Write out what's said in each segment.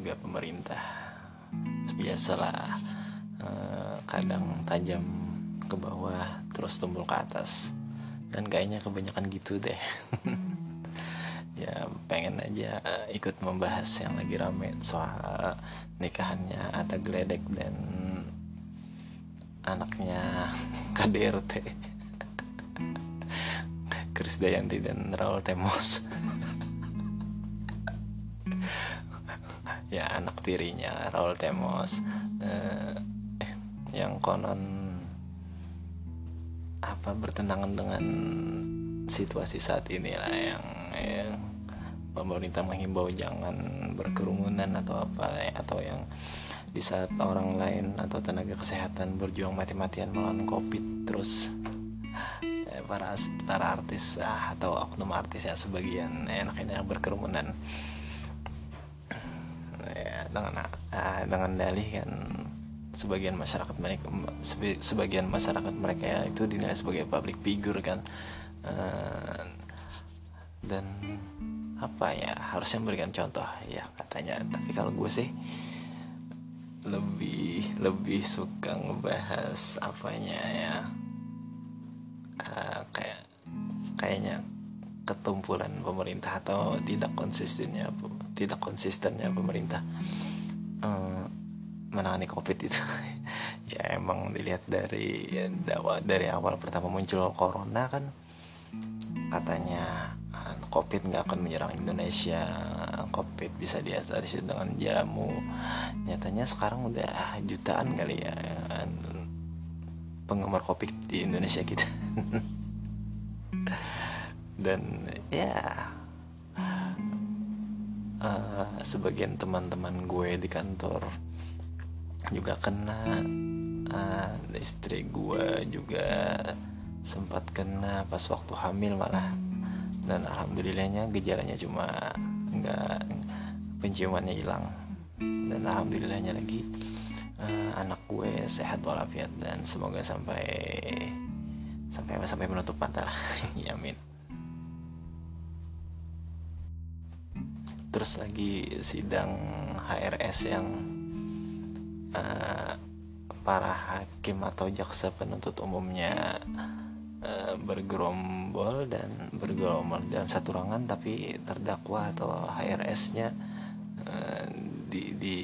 juga pemerintah. Biasalah eh, kadang tajam ke bawah terus tumbuh ke atas. Dan kayaknya kebanyakan gitu deh. Ya pengen aja ikut membahas yang lagi rame soal nikahannya Atta Gledek dan anaknya KDRT Krisdayanti dan Raul Temos ya anak tirinya Raul Temos. Eh, yang konon apa bertentangan dengan situasi saat ini lah yang, yang pemerintah menghimbau jangan berkerumunan atau apa atau yang di saat orang lain atau tenaga kesehatan berjuang mati-matian melawan covid terus eh, para para artis ah, atau oknum artis ya sebagian enak-enak berkerumunan dengan uh, dengan dalih kan sebagian masyarakat mereka sebagian masyarakat mereka ya, itu dinilai sebagai public figure kan. Uh, dan apa ya harusnya memberikan contoh ya katanya. Tapi kalau gue sih lebih lebih suka ngebahas apanya ya uh, kayak kayaknya ketumpulan pemerintah atau tidak konsistennya tidak konsistennya pemerintah um, menangani covid itu. Ya emang dilihat dari dakwah dari awal pertama muncul corona kan katanya ah, covid nggak akan menyerang Indonesia covid bisa diatasi dengan jamu. Nyatanya sekarang udah jutaan kali ya penggemar covid di Indonesia kita. Dan ya uh, sebagian teman-teman gue di kantor juga kena. Uh, istri gue juga sempat kena pas waktu hamil malah. Dan alhamdulillahnya gejalanya cuma nggak penciumannya hilang. Dan alhamdulillahnya lagi uh, anak gue sehat walafiat dan semoga sampai sampai sampai menutup mata lah. Amin terus lagi sidang HRS yang uh, para hakim atau jaksa penuntut umumnya uh, bergerombol dan bergerombol dalam satu ruangan tapi terdakwa atau HRS-nya uh, di, di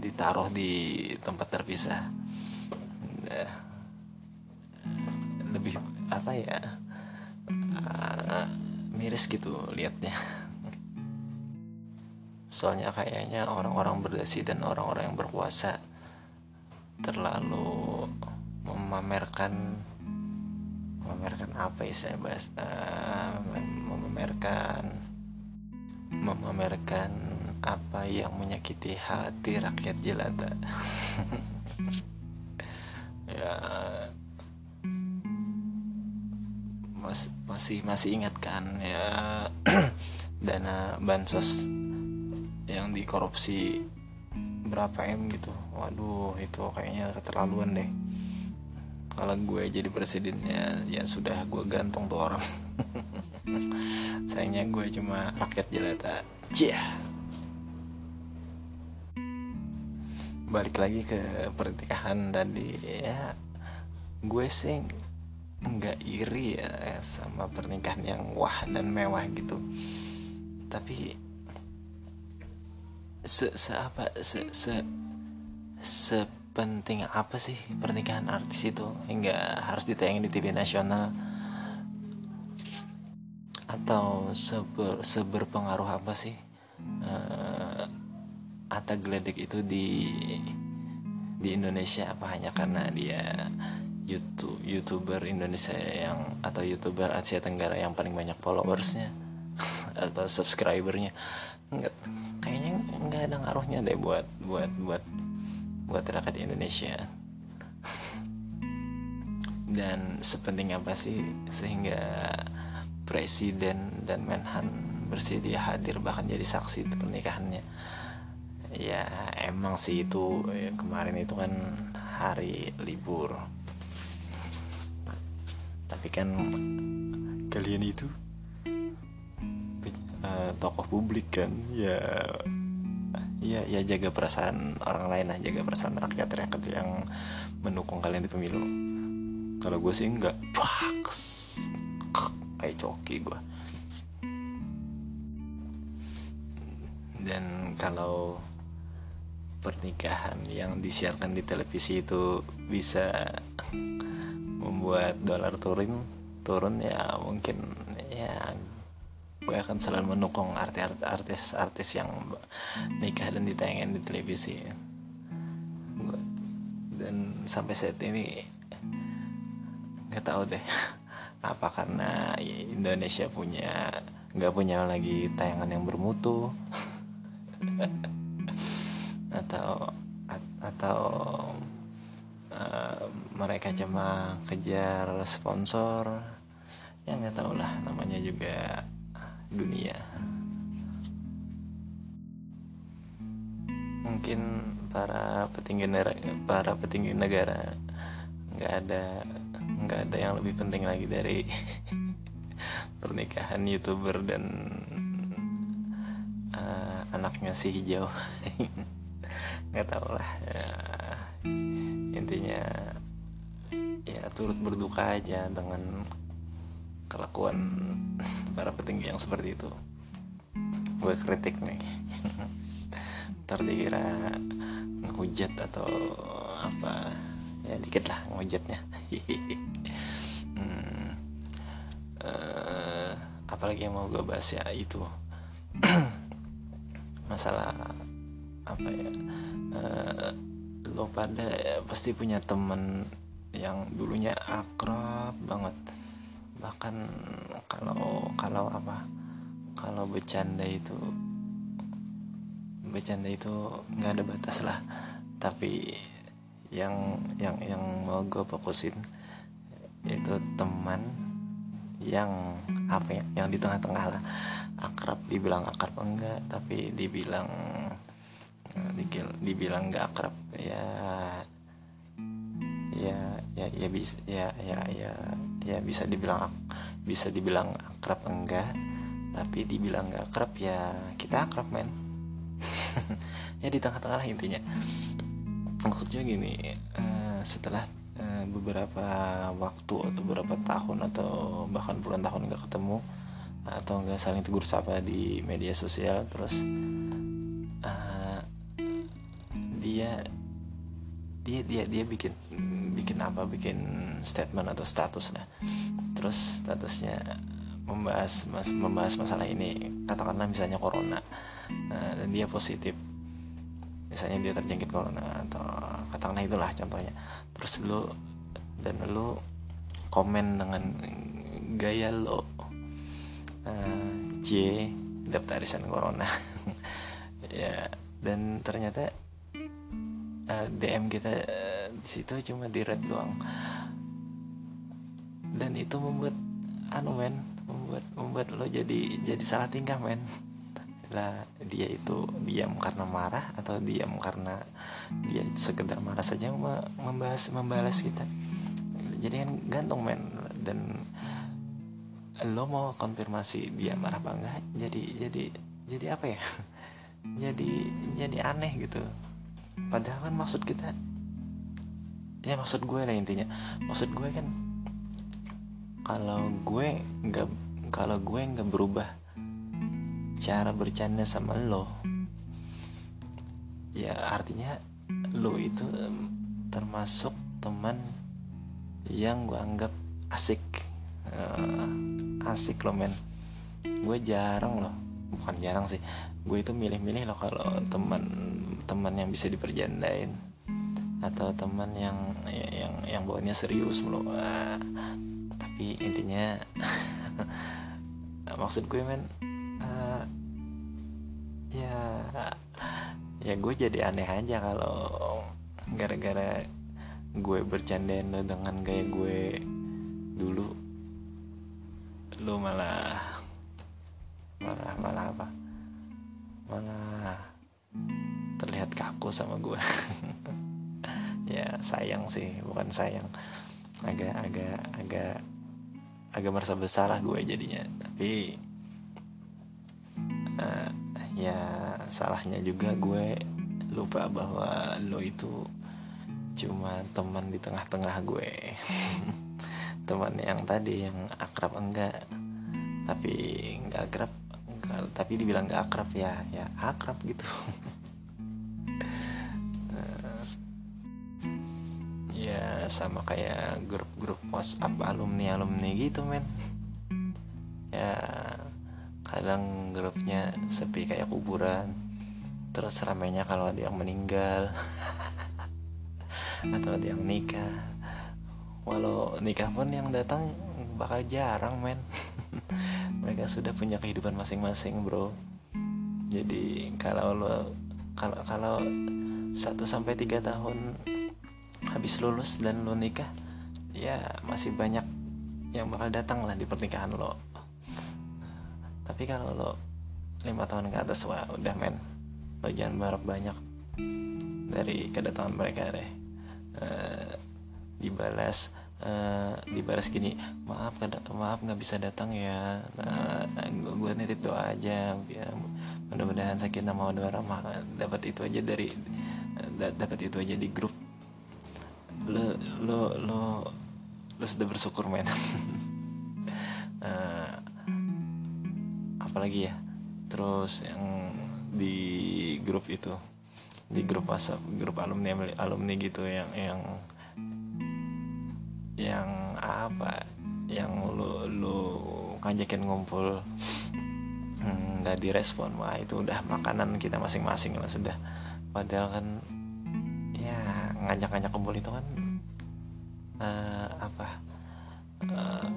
ditaruh di tempat terpisah. Uh, lebih apa ya uh, miris gitu liatnya soalnya kayaknya orang-orang berdasi dan orang-orang yang berkuasa terlalu memamerkan memamerkan apa istilahnya bahas uh, memamerkan memamerkan apa yang menyakiti hati rakyat jelata. Ya. Mas, masih masih ingat kan ya dana bansos yang dikorupsi berapa m gitu. Waduh itu kayaknya keterlaluan deh. Kalau gue jadi presidennya ya sudah gue gantung tuh orang. Sayangnya gue cuma rakyat jelata. Cia balik lagi ke pernikahan tadi ya gue sih nggak iri ya sama pernikahan yang wah dan mewah gitu. Tapi se, se apa se, se sepenting apa sih pernikahan artis itu hingga harus ditayangin di TV nasional? Atau seber, seberpengaruh apa sih uh, Atta Gledek itu di di Indonesia? Apa hanya karena dia YouTube youtuber Indonesia yang atau youtuber Asia Tenggara yang paling banyak followersnya? Atau subscribernya? Nggak. kayaknya nggak ada ngaruhnya deh buat buat buat buat rakyat Indonesia. Dan sepenting apa sih sehingga presiden dan Menhan bersedia hadir bahkan jadi saksi pernikahannya? Ya emang sih itu ya, kemarin itu kan hari libur. Tapi kan kalian itu uh, tokoh publik kan? Ya ya ya jaga perasaan orang lain lah jaga perasaan rakyat rakyat yang mendukung kalian di pemilu. Kalau gue sih enggak. Paks. kayak coki gue dan kalau pernikahan yang disiarkan di televisi itu bisa membuat dolar turun turun ya mungkin ya gue akan selalu mendukung artis-artis yang nikah dan ditayangin di televisi. Dan sampai saat ini nggak tahu deh apa karena Indonesia punya nggak punya lagi tayangan yang bermutu. Atau atau uh, mereka cuma kejar sponsor. Ya nggak tahu lah namanya juga dunia. Mungkin para petinggi negara para petinggi negara nggak ada nggak ada yang lebih penting lagi dari pernikahan youtuber dan uh, anaknya si hijau. Nggak tau lah ya, intinya ya turut berduka aja dengan kelakuan para petinggi yang seperti itu. Gue kritik nih. Ntar dikira ngehujat atau apa. Ya dikit lah ngehujatnya. Hmm, uh, apalagi yang mau gue bahas ya itu. Masalah apa ya? Uh, lo pada pasti punya temen yang dulunya akrab banget. Bahkan kalau kalau apa? Kalau bercanda itu bercanda itu nggak ada batas lah. Tapi yang yang yang mau gue fokusin itu teman yang apa ya yang di tengah-tengah lah. Akrab dibilang akrab enggak tapi dibilang dibilang nggak akrab ya ya ya ya bisa ya ya ya ya bisa dibilang bisa dibilang akrab enggak tapi dibilang nggak akrab ya kita akrab men. Ya di tengah-tengah intinya. Maksudnya gini uh, setelah uh, beberapa waktu atau beberapa tahun atau bahkan puluhan tahun nggak ketemu atau nggak saling tegur sapa di media sosial terus uh, dia dia dia dia bikin bikin apa? Bikin statement atau status lah terus statusnya membahas mas, membahas masalah ini. Katakanlah misalnya corona. Nah, dan dia positif. Misalnya dia terjangkit corona atau katakanlah itulah contohnya. Terus lu dan lu komen dengan gaya lo uh, C daftarisan corona. Ya dan ternyata uh, eh, DM kita uh, di situ cuma di red doang dan itu membuat anu men membuat membuat lo jadi jadi salah tingkah men. Lah dia itu diam karena marah atau diam karena dia sekedar marah saja membahas membalas kita? Jadi kan gantung men. Dan lo mau konfirmasi dia marah apa enggak jadi jadi jadi apa ya? Jadi jadi aneh gitu. Padahal kan maksud kita ya maksud gue lah intinya. Maksud gue kan kalau gue nggak kalau gue nggak berubah cara bercanda sama lo ya artinya lo itu termasuk teman yang gue anggap asik. Uh, asik lo men. Gue jarang loh bukan jarang sih. Gue itu milih-milih loh kalau teman teman yang bisa diperjandain atau teman yang yang yang bawanya serius uh, tapi intinya maksud gue men uh, ya ya gue jadi aneh aja kalau gara-gara gue bercandain dengan gaya gue dulu lo malah malah malah apa? Malah terlihat kaku sama gue. Ya sayang sih bukan sayang. Agak agak agak agak merasa bersalah gue jadinya. Tapi uh, ya salahnya juga gue lupa bahwa lo itu cuma teman di tengah-tengah gue. Teman yang tadi yang akrab enggak. Tapi enggak akrab enggak, tapi dibilang enggak akrab ya ya akrab gitu sama kayak grup-grup WhatsApp alumni alumni gitu men. Ya kadang grupnya sepi kayak kuburan. Terus ramainya kalau ada yang meninggal. Atau ada yang nikah. Walau nikah pun yang datang bakal jarang men. Mereka sudah punya kehidupan masing-masing bro. Jadi kalau lo kalau kalau satu sampai tiga tahun habis lulus dan lo nikah ya masih banyak yang bakal datang lah di pernikahan lo. Tapi kalau lo lima tahun ke atas wah udah men. Lo jangan berharap banyak dari kedatangan mereka deh. Uh, dibalas uh, dibalas gini maaf maaf nggak bisa datang ya. Eh, gue nitip doa aja ya mudah-mudahan sakit nama warahmah dapat itu aja dari uh, dapat itu aja di grup lo lo lo lo sudah bersyukur men. Uh, apalagi ya? Terus yang di grup itu di grup WhatsApp grup alumni alumni gitu yang yang yang apa? Yang lu lu ngajakin ngumpul hmm, nggak hmm, direspon wah itu udah makanan kita masing-masing lah sudah. Padahal kan ya ngajak-ngajak kumpul itu kan uh, apa? Uh,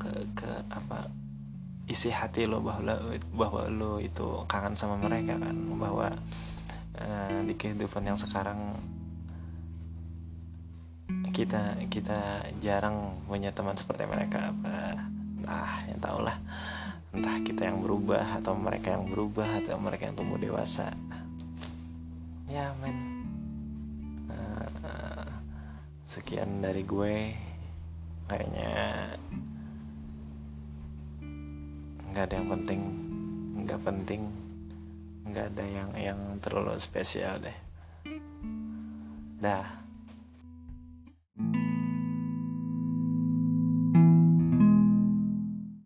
ke ke apa? Isi hati lo bahwa bahwa lo itu kangen sama mereka kan? Bahwa uh, di kehidupan yang sekarang kita kita jarang punya teman seperti mereka. Apa? Nah yang tau lah. Entah kita yang berubah atau mereka yang berubah atau mereka yang tumbuh dewasa. Ya men sekian dari gue. Kayaknya nggak ada yang penting. Nggak penting. Nggak ada yang yang terlalu spesial deh. Dah